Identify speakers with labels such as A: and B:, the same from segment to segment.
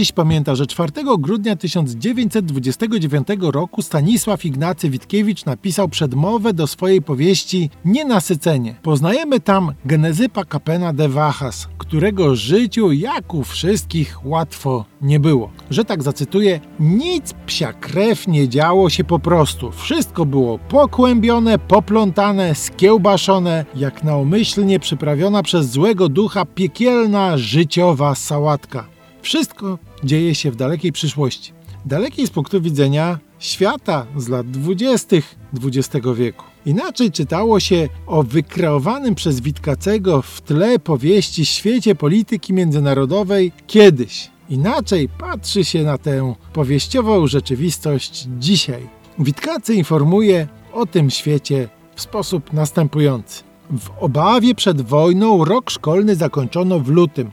A: Dziś pamięta, że 4 grudnia 1929 roku Stanisław Ignacy Witkiewicz napisał przedmowę do swojej powieści Nienasycenie. Poznajemy tam Genezypa Kapena de Wachas, którego życiu, jak u wszystkich, łatwo nie było. Że tak zacytuję, nic psia krew nie działo się po prostu. Wszystko było pokłębione, poplątane, skiełbaszone, jak naumyślnie przyprawiona przez złego ducha piekielna życiowa sałatka. Wszystko dzieje się w dalekiej przyszłości. Dalekiej z punktu widzenia świata z lat dwudziestych XX wieku. Inaczej czytało się o wykreowanym przez Witkacego w tle powieści świecie polityki międzynarodowej kiedyś. Inaczej patrzy się na tę powieściową rzeczywistość dzisiaj. Witkacy informuje o tym świecie w sposób następujący. W obawie przed wojną rok szkolny zakończono w lutym.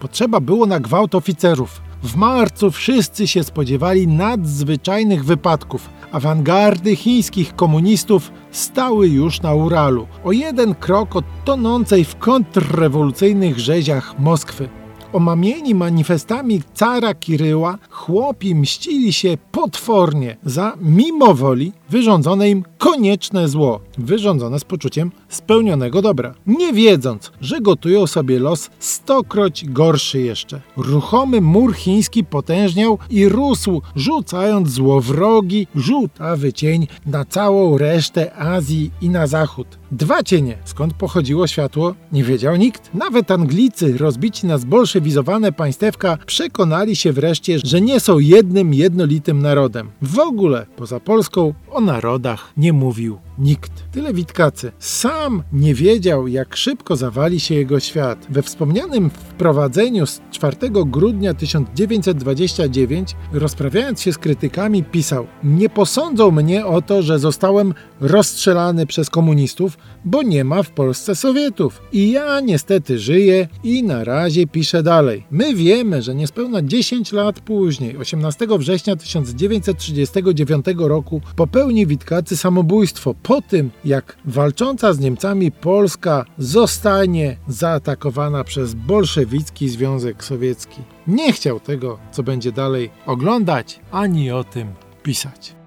A: Potrzeba było na gwałt oficerów. W marcu wszyscy się spodziewali nadzwyczajnych wypadków. Awangardy chińskich komunistów stały już na Uralu, o jeden krok od tonącej w kontrrewolucyjnych rzeziach Moskwy. Omamieni manifestami cara Kiryła, chłopi mścili się potwornie za mimowoli wyrządzone im konieczne zło, wyrządzone z poczuciem spełnionego dobra, nie wiedząc, że gotują sobie los stokroć gorszy jeszcze. Ruchomy mur chiński potężniał i rósł, rzucając złowrogi, żółtawy cień na całą resztę Azji i na zachód. Dwa cienie, skąd pochodziło światło, nie wiedział nikt. Nawet Anglicy, rozbici na zbolszewizowane państewka, przekonali się wreszcie, że nie są jednym, jednolitym narodem. W ogóle, poza Polską, narodach nie mówił nikt. Tyle Witkacy. Sam nie wiedział, jak szybko zawali się jego świat. We wspomnianym wprowadzeniu z 4 grudnia 1929, rozprawiając się z krytykami, pisał: Nie posądzą mnie o to, że zostałem rozstrzelany przez komunistów, bo nie ma w Polsce Sowietów. I ja niestety żyję i na razie piszę dalej. My wiemy, że niespełna 10 lat później, 18 września 1939 roku, popełni Witkacy samobójstwo po tym, jak walcząca z Niemcami Polska zostanie zaatakowana przez bolszewicki Związek Sowiecki. Nie chciał tego, co będzie dalej oglądać, ani o tym pisać.